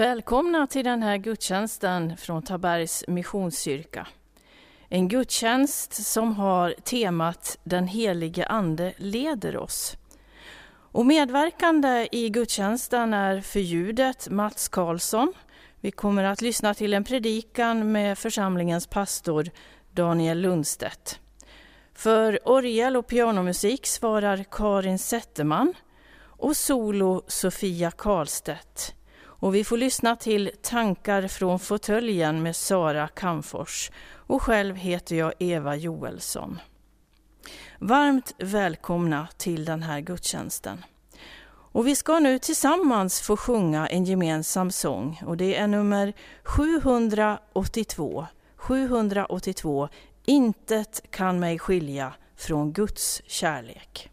Välkomna till den här gudstjänsten från Tabergs Missionskyrka. En gudstjänst som har temat Den helige Ande leder oss. Och medverkande i gudstjänsten är förljudet Mats Karlsson. Vi kommer att lyssna till en predikan med församlingens pastor Daniel Lundstedt. För orgel och pianomusik svarar Karin Zetterman och solo Sofia Karlstedt. Och vi får lyssna till Tankar från fåtöljen med Sara Kamfors. Och själv heter jag Eva Joelsson. Varmt välkomna till den här gudstjänsten. Och vi ska nu tillsammans få sjunga en gemensam sång och det är nummer 782. 782. Intet kan mig skilja från Guds kärlek.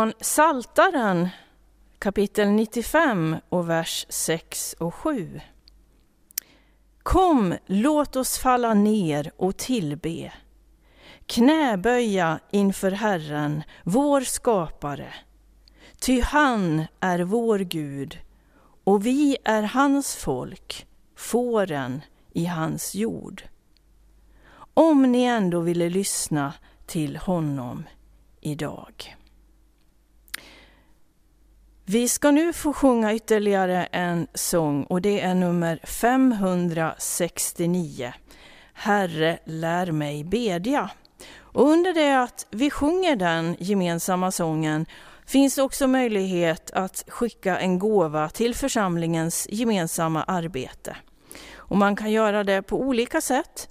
Från Saltaren kapitel 95 och vers 6 och 7. Kom, låt oss falla ner och tillbe, knäböja inför Herren, vår skapare. Ty han är vår Gud och vi är hans folk, fåren i hans jord. Om ni ändå ville lyssna till honom idag. Vi ska nu få sjunga ytterligare en sång och det är nummer 569. Herre, lär mig bedja. Och under det att vi sjunger den gemensamma sången finns också möjlighet att skicka en gåva till församlingens gemensamma arbete. Och man kan göra det på olika sätt.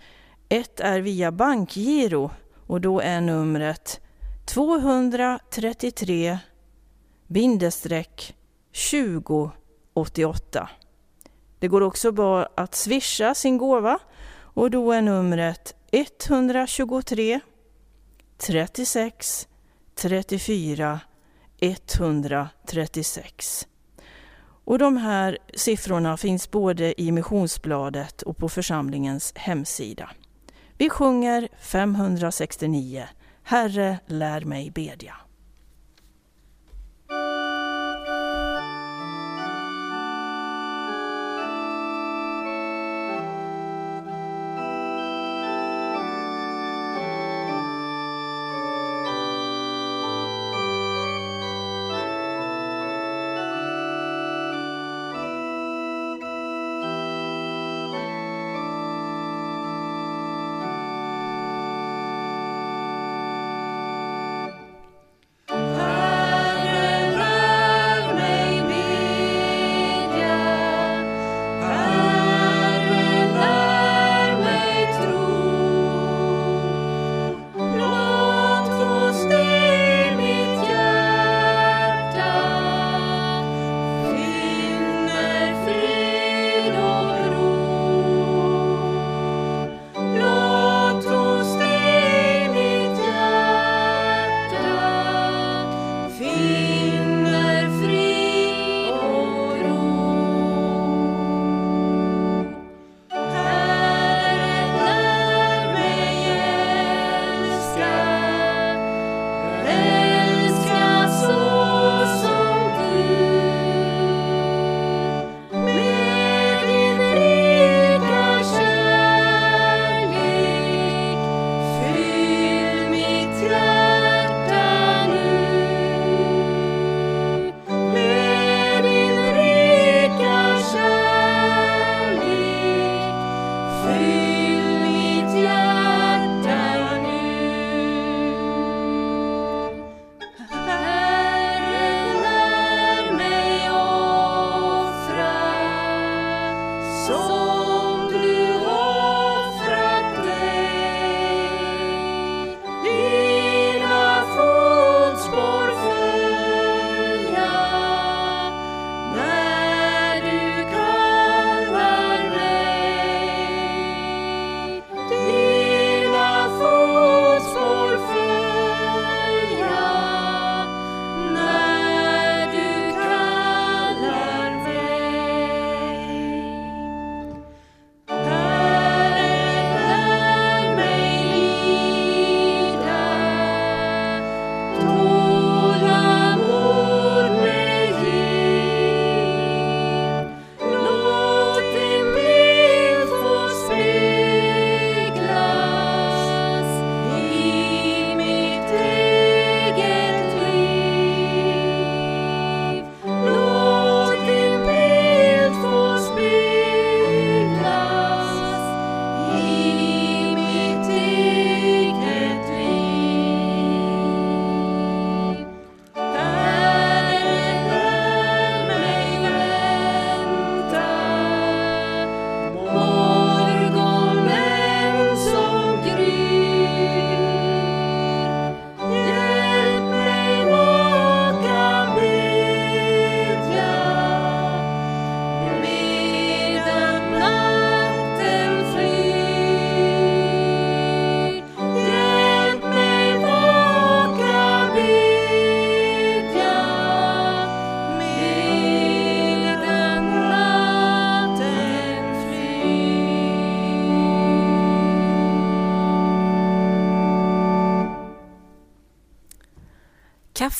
Ett är via bankgiro och då är numret 233 bindestreck 2088. Det går också bra att swisha sin gåva och då är numret 123 36 34 136. Och de här siffrorna finns både i missionsbladet och på församlingens hemsida. Vi sjunger 569 Herre, lär mig bedja.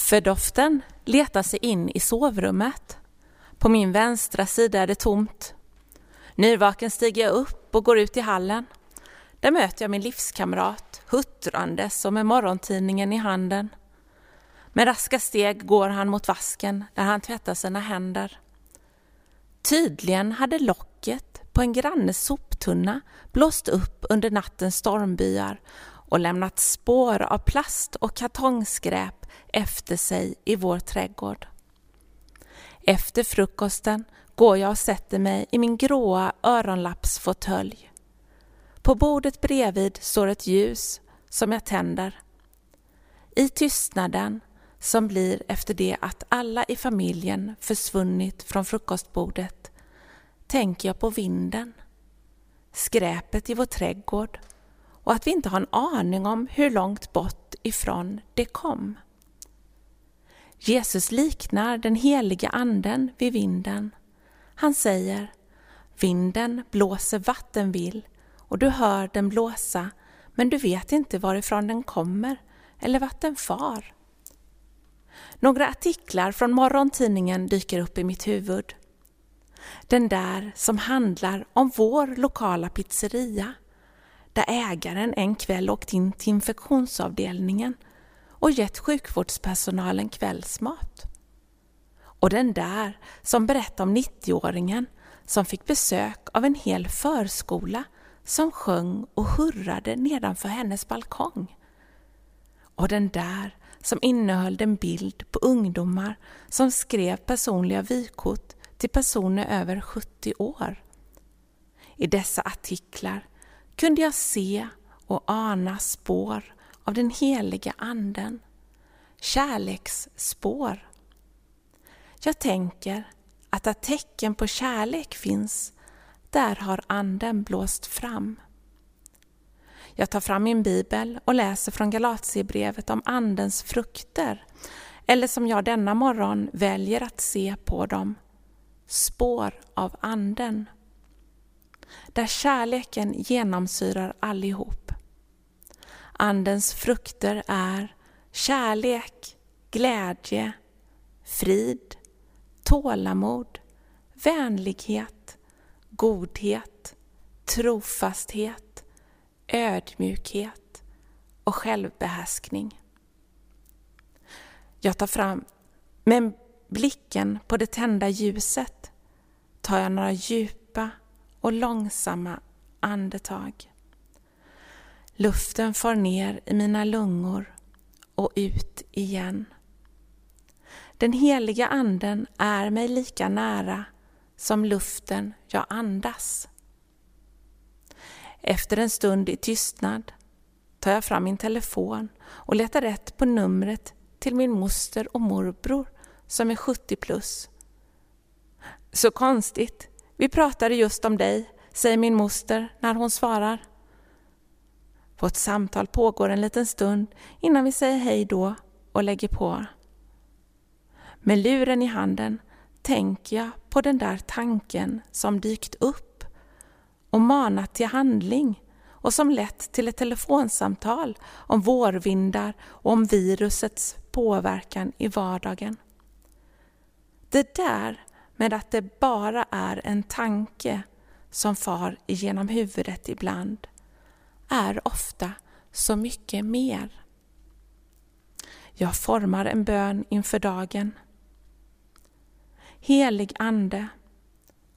Kaffedoften letar sig in i sovrummet. På min vänstra sida är det tomt. Nyvaken stiger jag upp och går ut i hallen. Där möter jag min livskamrat, huttrandes och med morgontidningen i handen. Med raska steg går han mot vasken där han tvättar sina händer. Tydligen hade locket på en grannes soptunna blåst upp under nattens stormbyar och lämnat spår av plast och kartongskräp efter sig i vår trädgård. Efter frukosten går jag och sätter mig i min gråa öronlappsfåtölj. På bordet bredvid står ett ljus som jag tänder. I tystnaden som blir efter det att alla i familjen försvunnit från frukostbordet tänker jag på vinden, skräpet i vår trädgård och att vi inte har en aning om hur långt bort ifrån det kom. Jesus liknar den heliga anden vid vinden. Han säger Vinden blåser vart den vill och du hör den blåsa men du vet inte varifrån den kommer eller vart den far. Några artiklar från morgontidningen dyker upp i mitt huvud. Den där som handlar om vår lokala pizzeria där ägaren en kväll åkt in till infektionsavdelningen och gett sjukvårdspersonalen kvällsmat. Och den där som berättar om 90-åringen som fick besök av en hel förskola som sjöng och hurrade nedanför hennes balkong. Och den där som innehöll en bild på ungdomar som skrev personliga vykort till personer över 70 år. I dessa artiklar kunde jag se och ana spår av den heliga anden, kärleksspår. Jag tänker att där tecken på kärlek finns, där har anden blåst fram. Jag tar fram min bibel och läser från Galatiebrevet om andens frukter, eller som jag denna morgon väljer att se på dem, spår av anden. Där kärleken genomsyrar allihop. Andens frukter är kärlek, glädje, frid, tålamod, vänlighet, godhet, trofasthet, ödmjukhet och självbehärskning. Jag tar fram, med blicken på det tända ljuset, tar jag några djupa och långsamma andetag. Luften far ner i mina lungor och ut igen. Den heliga anden är mig lika nära som luften jag andas. Efter en stund i tystnad tar jag fram min telefon och letar rätt på numret till min moster och morbror som är 70 plus. Så konstigt, vi pratade just om dig, säger min moster när hon svarar. Vårt samtal pågår en liten stund innan vi säger hej då och lägger på. Med luren i handen tänker jag på den där tanken som dykt upp och manat till handling och som lett till ett telefonsamtal om vårvindar och om virusets påverkan i vardagen. Det där med att det bara är en tanke som far igenom huvudet ibland är ofta så mycket mer. Jag formar en bön inför dagen. Helig Ande,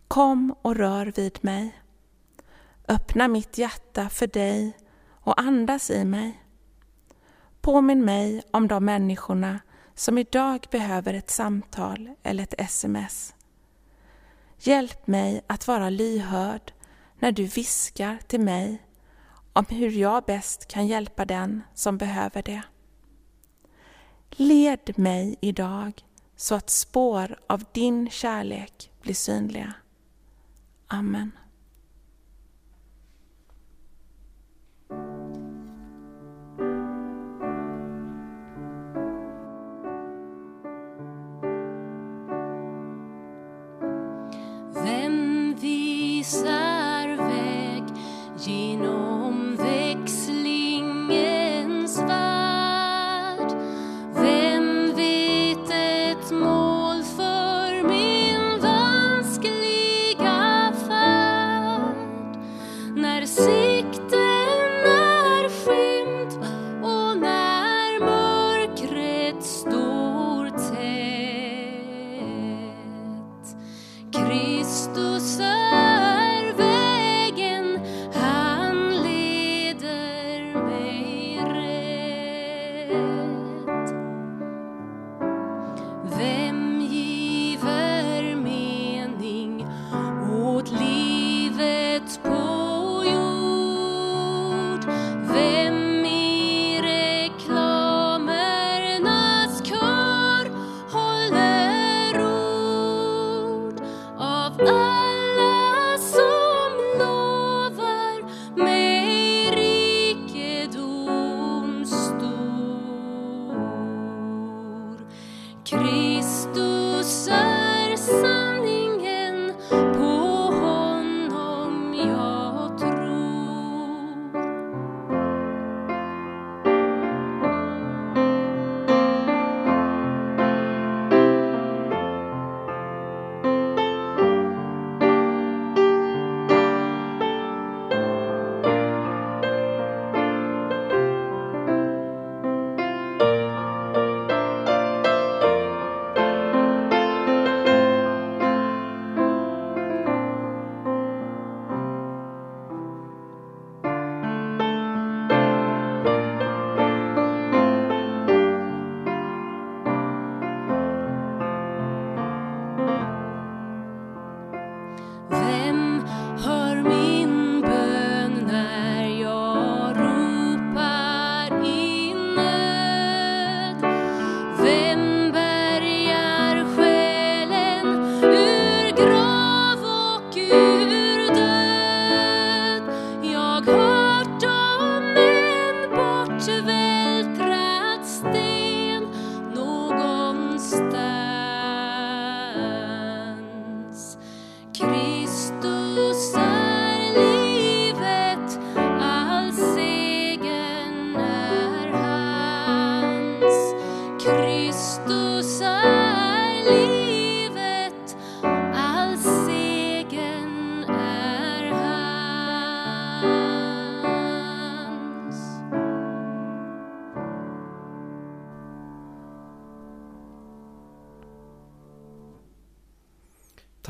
kom och rör vid mig. Öppna mitt hjärta för dig och andas i mig. Påminn mig om de människorna som idag behöver ett samtal eller ett sms. Hjälp mig att vara lyhörd när du viskar till mig om hur jag bäst kan hjälpa den som behöver det. Led mig idag så att spår av din kärlek blir synliga. Amen.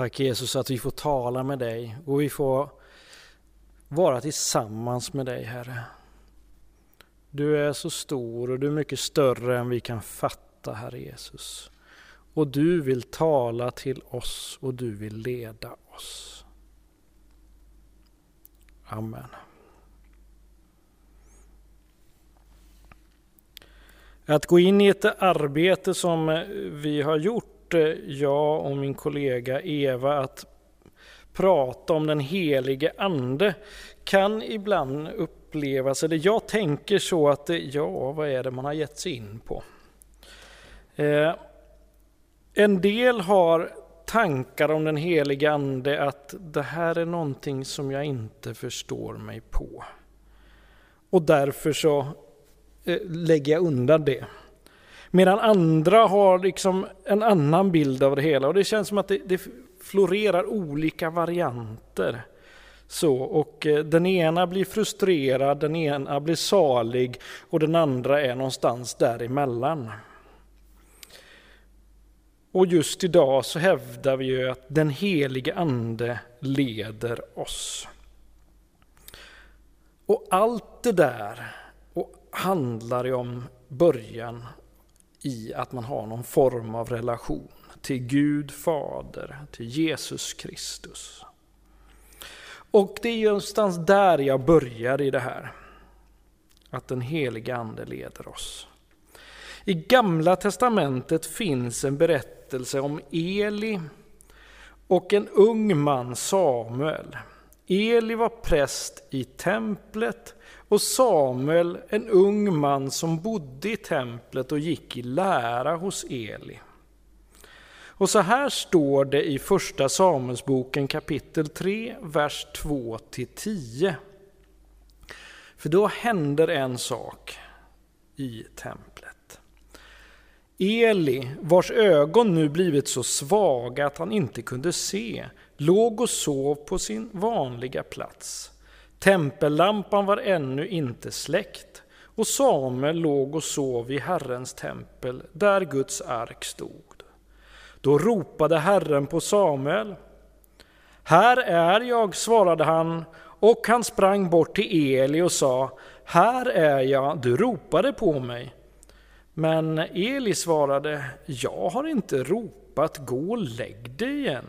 Tack Jesus att vi får tala med dig och vi får vara tillsammans med dig Herre. Du är så stor och du är mycket större än vi kan fatta Herre Jesus. Och du vill tala till oss och du vill leda oss. Amen. Att gå in i ett arbete som vi har gjort, eh, jag och min kollega Eva, att prata om den helige Ande kan ibland upplevas, eller jag tänker så att eh, ja, vad är det man har gett sig in på? Eh, en del har tankar om den helige Ande att det här är någonting som jag inte förstår mig på. Och därför så eh, lägger jag undan det. Medan andra har liksom en annan bild av det hela och det känns som att det, det florerar olika varianter. Så, och eh, den ena blir frustrerad, den ena blir salig och den andra är någonstans däremellan. Och just idag så hävdar vi ju att den helige Ande leder oss. Och allt det där och handlar ju om början i att man har någon form av relation till Gud Fader, till Jesus Kristus. Och det är någonstans där jag börjar i det här. Att den helige Ande leder oss. I Gamla Testamentet finns en berättelse om Eli och en ung man, Samuel. Eli var präst i templet och Samuel en ung man som bodde i templet och gick i lära hos Eli. Och så här står det i Första Samuelsboken kapitel 3, vers 2-10. För då händer en sak i templet. Eli, vars ögon nu blivit så svaga att han inte kunde se, låg och sov på sin vanliga plats. Tempellampan var ännu inte släckt och Samuel låg och sov i Herrens tempel där Guds ark stod. Då ropade Herren på Samuel. Här är jag, svarade han, och han sprang bort till Eli och sa, här är jag, du ropade på mig. Men Eli svarade, jag har inte ropat, gå och lägg dig igen.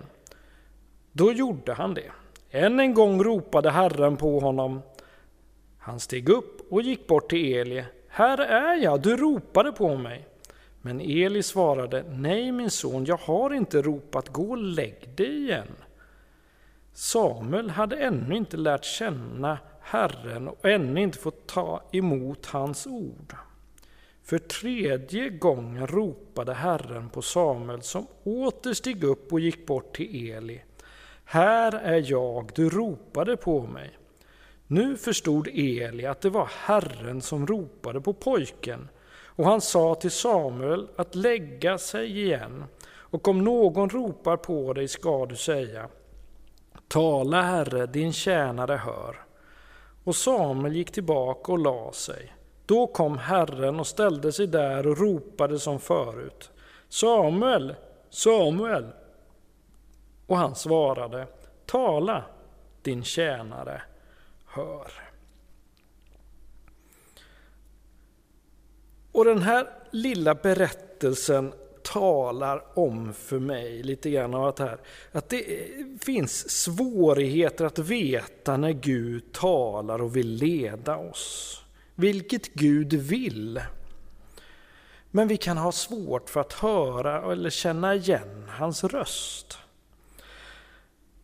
Då gjorde han det. Än en gång ropade Herren på honom. Han steg upp och gick bort till Eli. Här är jag, du ropade på mig. Men Eli svarade, nej min son, jag har inte ropat, gå och lägg dig igen. Samuel hade ännu inte lärt känna Herren och ännu inte fått ta emot hans ord. För tredje gången ropade Herren på Samuel som åter steg upp och gick bort till Eli. Här är jag, du ropade på mig. Nu förstod Eli att det var Herren som ropade på pojken och han sa till Samuel att lägga sig igen och om någon ropar på dig ska du säga Tala Herre, din tjänare hör. Och Samuel gick tillbaka och la sig. Då kom Herren och ställde sig där och ropade som förut. Samuel, Samuel! Och han svarade, tala, din tjänare hör. Och den här lilla berättelsen talar om för mig lite grann av att, här, att det finns svårigheter att veta när Gud talar och vill leda oss. Vilket Gud vill. Men vi kan ha svårt för att höra eller känna igen hans röst.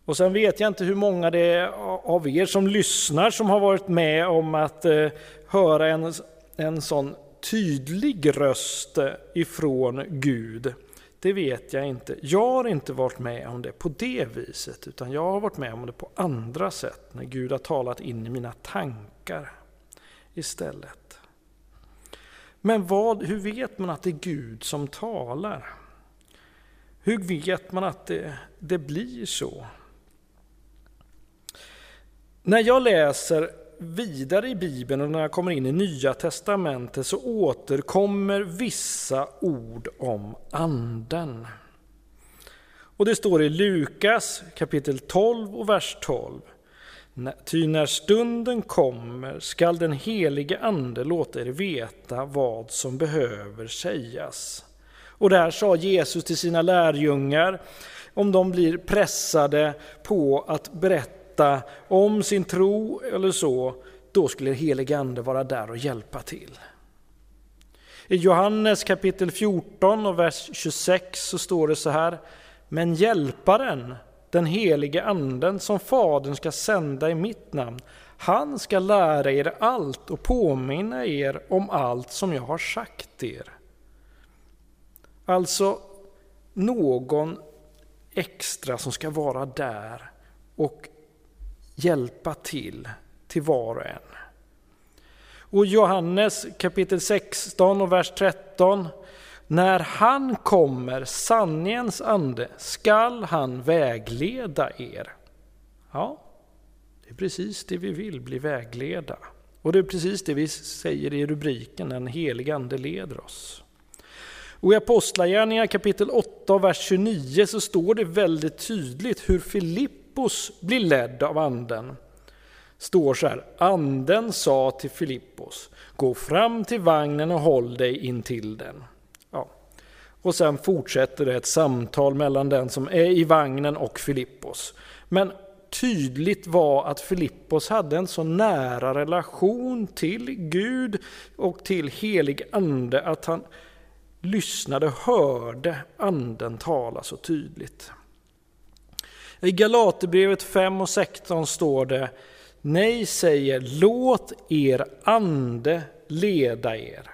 Och sen vet jag inte hur många det är av er som lyssnar som har varit med om att eh, höra en, en sån tydlig röst eh, ifrån Gud. Det vet jag inte. Jag har inte varit med om det på det viset, utan jag har varit med om det på andra sätt, när Gud har talat in i mina tankar istället. Men vad, hur vet man att det är Gud som talar? Hur vet man att det, det blir så? När jag läser vidare i Bibeln och när jag kommer in i Nya Testamentet så återkommer vissa ord om Anden. Och det står i Lukas kapitel 12 och vers 12. Ty när stunden kommer skall den helige Ande låta er veta vad som behöver sägas. Och där sa Jesus till sina lärjungar, om de blir pressade på att berätta berätta om sin tro eller så, då skulle helige Ande vara där och hjälpa till. I Johannes kapitel 14 och vers 26 så står det så här, men hjälparen, den helige anden som Fadern ska sända i mitt namn. Han ska lära er allt och påminna er om allt som jag har sagt er. Alltså någon extra som ska vara där och hjälpa till, till var och en. Och Johannes kapitel 16 och vers 13 när han kommer, sanningens ande, skall han vägleda er. Ja, det är precis det vi vill, bli vägledda. Och det är precis det vi säger i rubriken, den helige ande leder oss. Och i Apostlagärningarna kapitel 8 och vers 29 så står det väldigt tydligt hur Filippos blir ledd av anden. Står så här, anden sa till Filippos, gå fram till vagnen och håll dig in till den. Och sen fortsätter det ett samtal mellan den som är i vagnen och Filippos. Men tydligt var att Filippos hade en så nära relation till Gud och till helig ande att han lyssnade och hörde anden tala så tydligt. I Galaterbrevet 5 och 16 står det Nej, säger låt er ande leda er.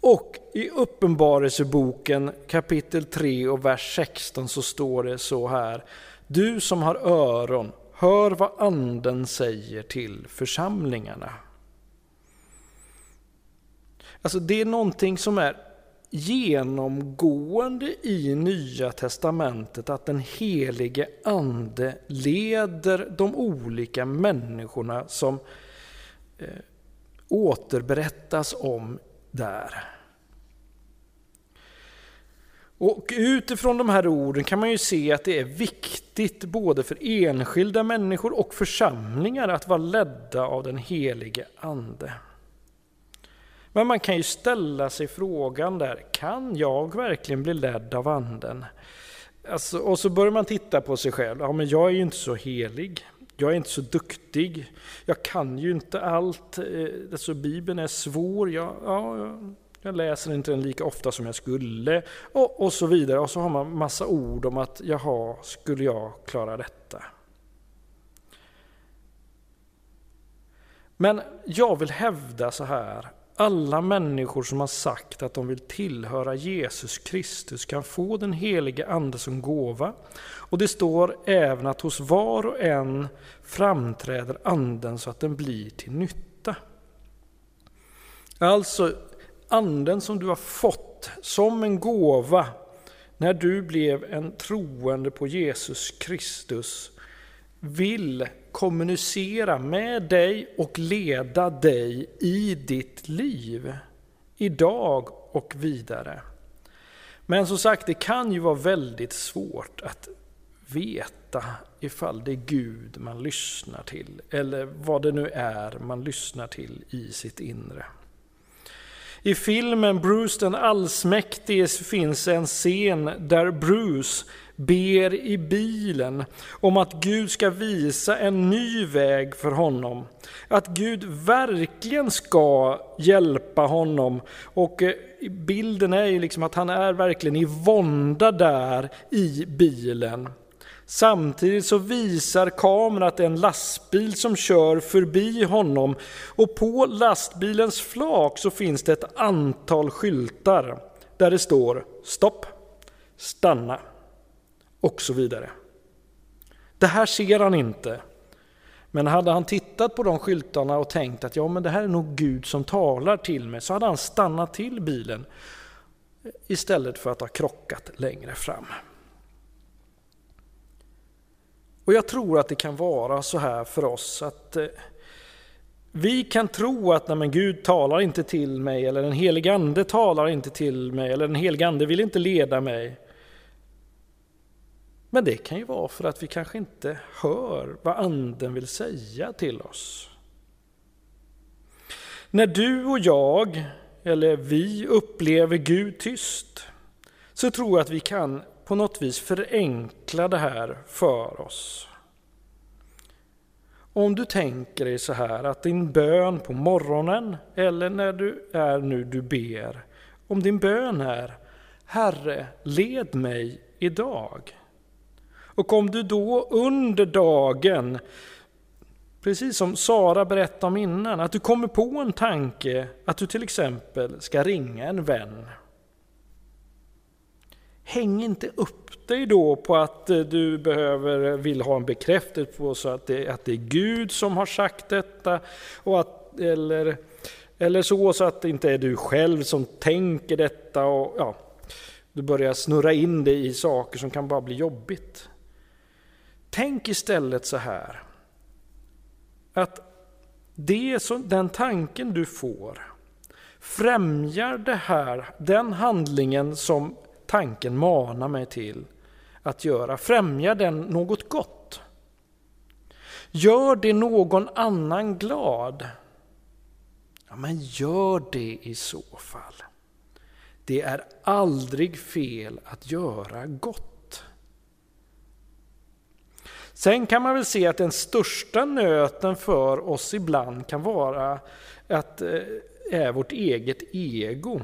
Och i Uppenbarelseboken kapitel 3 och vers 16 så står det så här. Du som har öron, hör vad anden säger till församlingarna. Alltså det är någonting som är genomgående i Nya Testamentet att den helige Ande leder de olika människorna som eh, återberättas om där. Och utifrån de här orden kan man ju se att det är viktigt både för enskilda människor och församlingar att vara ledda av den helige Ande. Men man kan ju ställa sig frågan där, kan jag verkligen bli ledd av Anden? Alltså, och så börjar man titta på sig själv, ja men jag är ju inte så helig. Jag är inte så duktig. Jag kan ju inte allt. Eh, alltså, Bibeln är svår. Jag, ja, jag läser inte den lika ofta som jag skulle. Och, och så vidare. Och så har man massa ord om att jaha, skulle jag klara detta? Men jag vill hävda så här alla människor som har sagt att de vill tillhöra Jesus Kristus kan få den helige Ande som gåva. Och det står även att hos var och en framträder Anden så att den blir till nytta. Alltså, Anden som du har fått som en gåva när du blev en troende på Jesus Kristus vill kommunicera med dig och leda dig i ditt liv, idag och vidare. Men som sagt, det kan ju vara väldigt svårt att veta ifall det är Gud man lyssnar till, eller vad det nu är man lyssnar till i sitt inre. I filmen Bruce den allsmäktige finns en scen där Bruce ber i bilen om att Gud ska visa en ny väg för honom. Att Gud verkligen ska hjälpa honom. Och eh, bilden är ju liksom att han är verkligen i vånda där i bilen. Samtidigt så visar kameran att det är en lastbil som kör förbi honom och på lastbilens flak så finns det ett antal skyltar där det står stopp, stanna och så vidare. Det här ser han inte. Men hade han tittat på de skyltarna och tänkt att ja, men det här är nog Gud som talar till mig, så hade han stannat till bilen istället för att ha krockat längre fram. Och jag tror att det kan vara så här för oss att eh, vi kan tro att nej, men Gud talar inte till mig, eller den helige Ande talar inte till mig, eller den helige Ande vill inte leda mig. Men det kan ju vara för att vi kanske inte hör vad Anden vill säga till oss. När du och jag, eller vi, upplever Gud tyst, så tror jag att vi kan på något vis förenkla det här för oss. Om du tänker dig så här att din bön på morgonen eller när du är nu du ber, om din bön är Herre, led mig idag. Och om du då under dagen, precis som Sara berättade om innan, att du kommer på en tanke att du till exempel ska ringa en vän Häng inte upp dig då på att eh, du behöver, vill ha en bekräftelse på så att det, att det är Gud som har sagt detta. Och att, eller, eller så, så att det inte är du själv som tänker detta. Och, ja, du börjar snurra in dig i saker som kan bara bli jobbigt. Tänk istället så här. Att det som, den tanken du får främjar det här, den handlingen som tanken manar mig till att göra? Främjar den något gott? Gör det någon annan glad? Ja, men gör det i så fall. Det är aldrig fel att göra gott. Sen kan man väl se att den största nöten för oss ibland kan vara att eh, är vårt eget ego.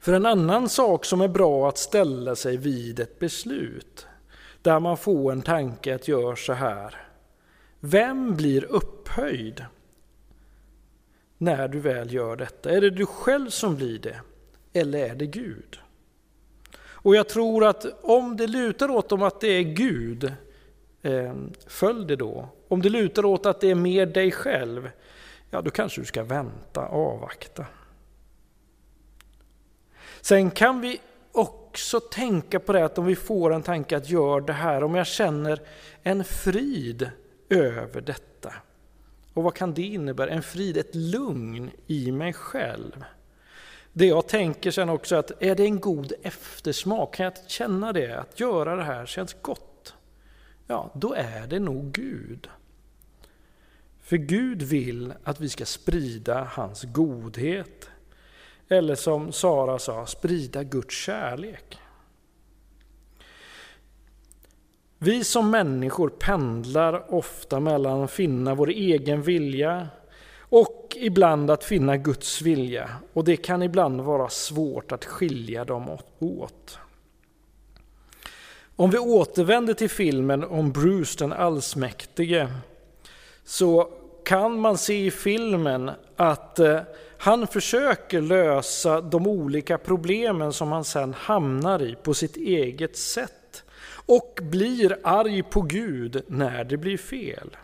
För en annan sak som är bra att ställa sig vid ett beslut, där man får en tanke att göra så här. Vem blir upphöjd när du väl gör detta? Är det du själv som blir det? Eller är det Gud? Och jag tror att om det lutar åt dem att det är Gud, eh, följ det då. Om det lutar åt att det är mer dig själv, ja då kanske du ska vänta, avvakta. Sen kan vi också tänka på det att om vi får en tanke att gör det här, om jag känner en frid över detta. Och vad kan det innebära? En frid, ett lugn i mig själv. Det jag tänker sen också att är det en god eftersmak? Kan jag känna det? Att göra det här känns gott? Ja, då är det nog Gud. För Gud vill att vi ska sprida hans godhet, eller som Sara sa, sprida Guds kärlek. Vi som människor pendlar ofta mellan att finna vår egen vilja och ibland att finna Guds vilja. Och det kan ibland vara svårt att skilja dem åt. Om vi återvänder till filmen om Bruce den allsmäktige så kan man se i filmen att eh, han försöker lösa de olika problemen som han sen hamnar i på sitt eget sätt och blir arg på Gud när det blir fel.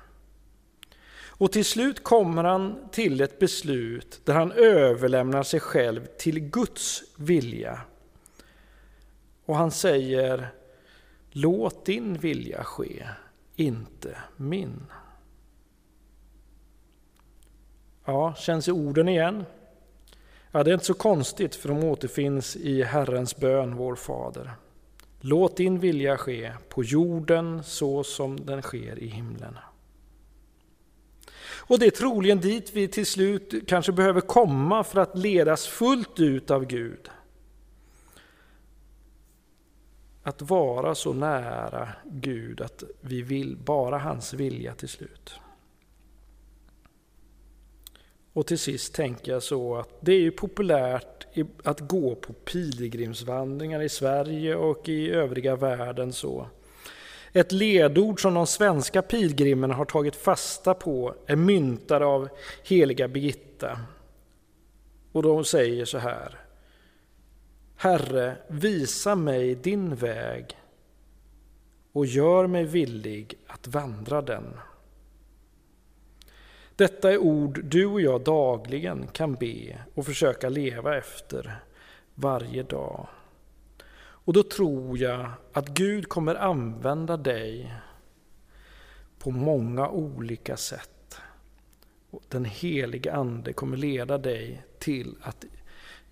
Och till slut kommer han till ett beslut där han överlämnar sig själv till Guds vilja. Och han säger Låt din vilja ske, inte min. Ja, känns orden igen? Ja, det är inte så konstigt för de återfinns i Herrens bön, vår Fader. Låt din vilja ske på jorden så som den sker i himlen. Och det är troligen dit vi till slut kanske behöver komma för att ledas fullt ut av Gud. Att vara så nära Gud att vi vill bara hans vilja till slut. Och till sist tänker jag så att det är ju populärt att gå på pilgrimsvandringar i Sverige och i övriga världen så. Ett ledord som de svenska pilgrimerna har tagit fasta på är myntade av heliga Birgitta. Och de säger så här. Herre, visa mig din väg och gör mig villig att vandra den. Detta är ord du och jag dagligen kan be och försöka leva efter varje dag. Och då tror jag att Gud kommer använda dig på många olika sätt. Den helige Ande kommer leda dig till att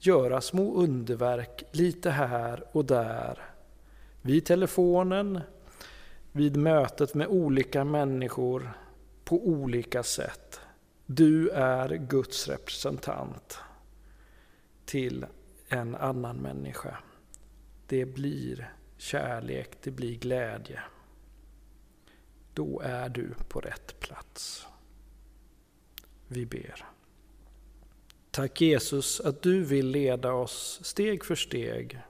göra små underverk lite här och där. Vid telefonen, vid mötet med olika människor, på olika sätt. Du är Guds representant till en annan människa. Det blir kärlek, det blir glädje. Då är du på rätt plats. Vi ber. Tack Jesus att du vill leda oss steg för steg.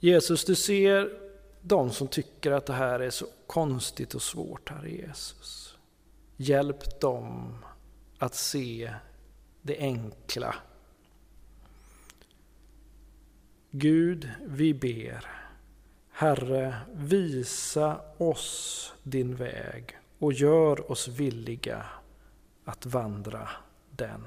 Jesus, du ser de som tycker att det här är så konstigt och svårt, Herre Jesus. Hjälp dem att se det enkla. Gud, vi ber. Herre, visa oss din väg och gör oss villiga att vandra den.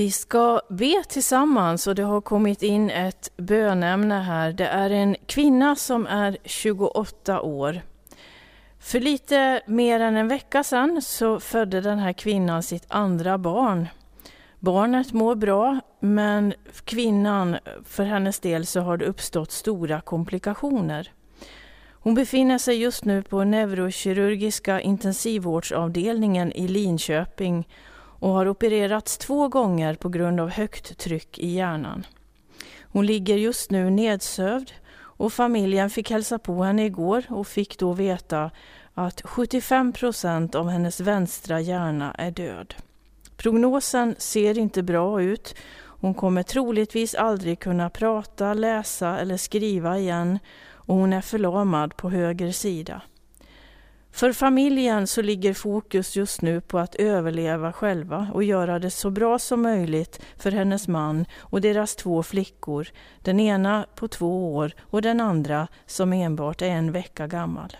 Vi ska be tillsammans och det har kommit in ett bönämne här. Det är en kvinna som är 28 år. För lite mer än en vecka sedan så födde den här kvinnan sitt andra barn. Barnet mår bra, men kvinnan, för hennes del så har det uppstått stora komplikationer. Hon befinner sig just nu på neurokirurgiska intensivvårdsavdelningen i Linköping och har opererats två gånger på grund av högt tryck i hjärnan. Hon ligger just nu nedsövd och familjen fick hälsa på henne igår och fick då veta att 75 procent av hennes vänstra hjärna är död. Prognosen ser inte bra ut. Hon kommer troligtvis aldrig kunna prata, läsa eller skriva igen och hon är förlamad på höger sida. För familjen så ligger fokus just nu på att överleva själva och göra det så bra som möjligt för hennes man och deras två flickor, den ena på två år och den andra som enbart är en vecka gammal.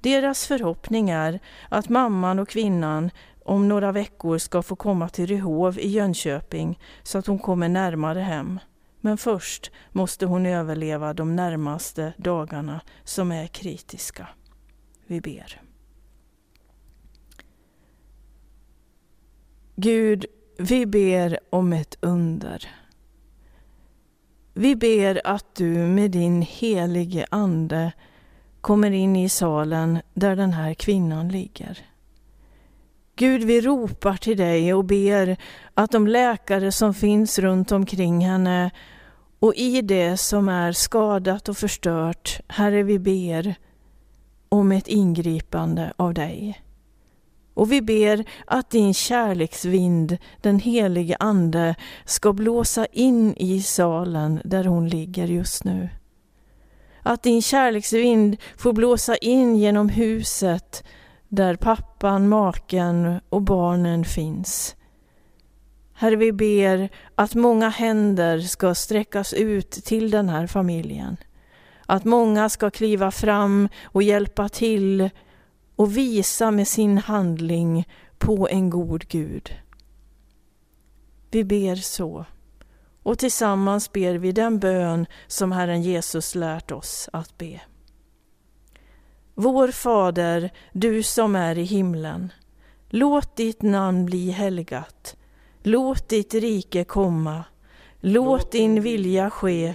Deras förhoppning är att mamman och kvinnan om några veckor ska få komma till Ryhov i Jönköping så att hon kommer närmare hem. Men först måste hon överleva de närmaste dagarna som är kritiska. Vi ber. Gud, vi ber om ett under. Vi ber att du med din helige Ande kommer in i salen där den här kvinnan ligger. Gud, vi ropar till dig och ber att de läkare som finns runt omkring henne och i det som är skadat och förstört, Herre, vi ber om ett ingripande av dig. Och vi ber att din kärleksvind, den helige Ande, ska blåsa in i salen där hon ligger just nu. Att din kärleksvind får blåsa in genom huset där pappan, maken och barnen finns. Herre, vi ber att många händer ska sträckas ut till den här familjen. Att många ska kliva fram och hjälpa till och visa med sin handling på en god Gud. Vi ber så. Och tillsammans ber vi den bön som Herren Jesus lärt oss att be. Vår Fader, du som är i himlen. Låt ditt namn bli helgat. Låt ditt rike komma. Låt din vilja ske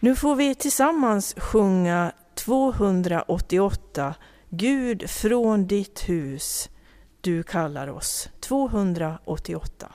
Nu får vi tillsammans sjunga 288 Gud från ditt hus, du kallar oss. 288.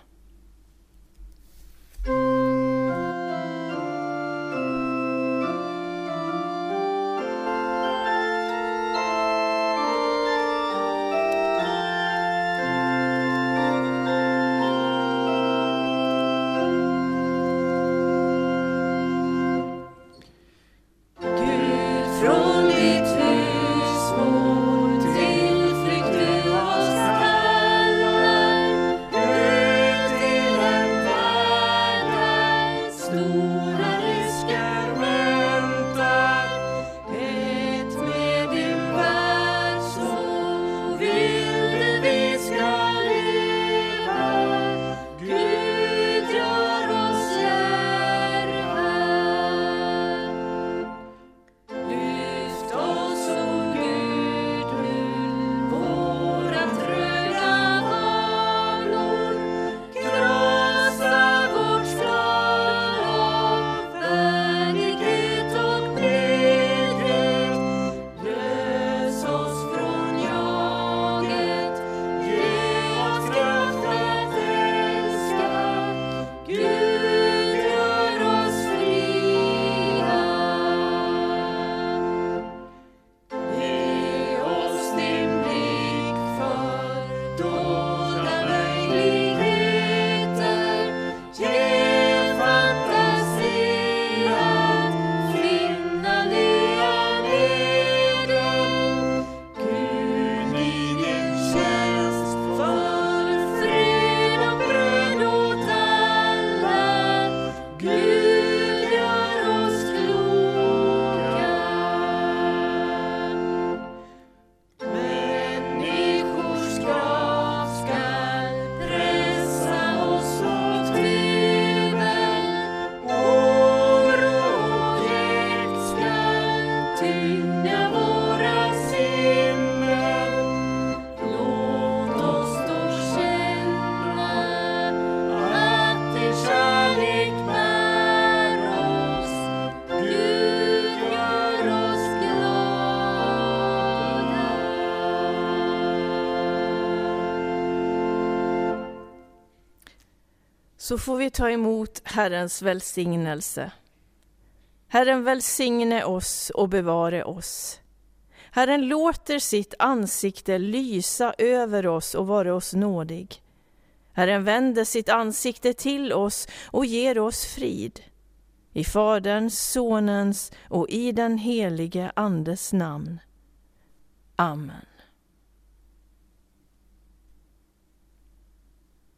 Så får vi ta emot Herrens välsignelse. Herren välsigne oss och bevare oss. Herren låter sitt ansikte lysa över oss och vara oss nådig. Herren vänder sitt ansikte till oss och ger oss frid. I Faderns, Sonens och i den helige Andes namn. Amen.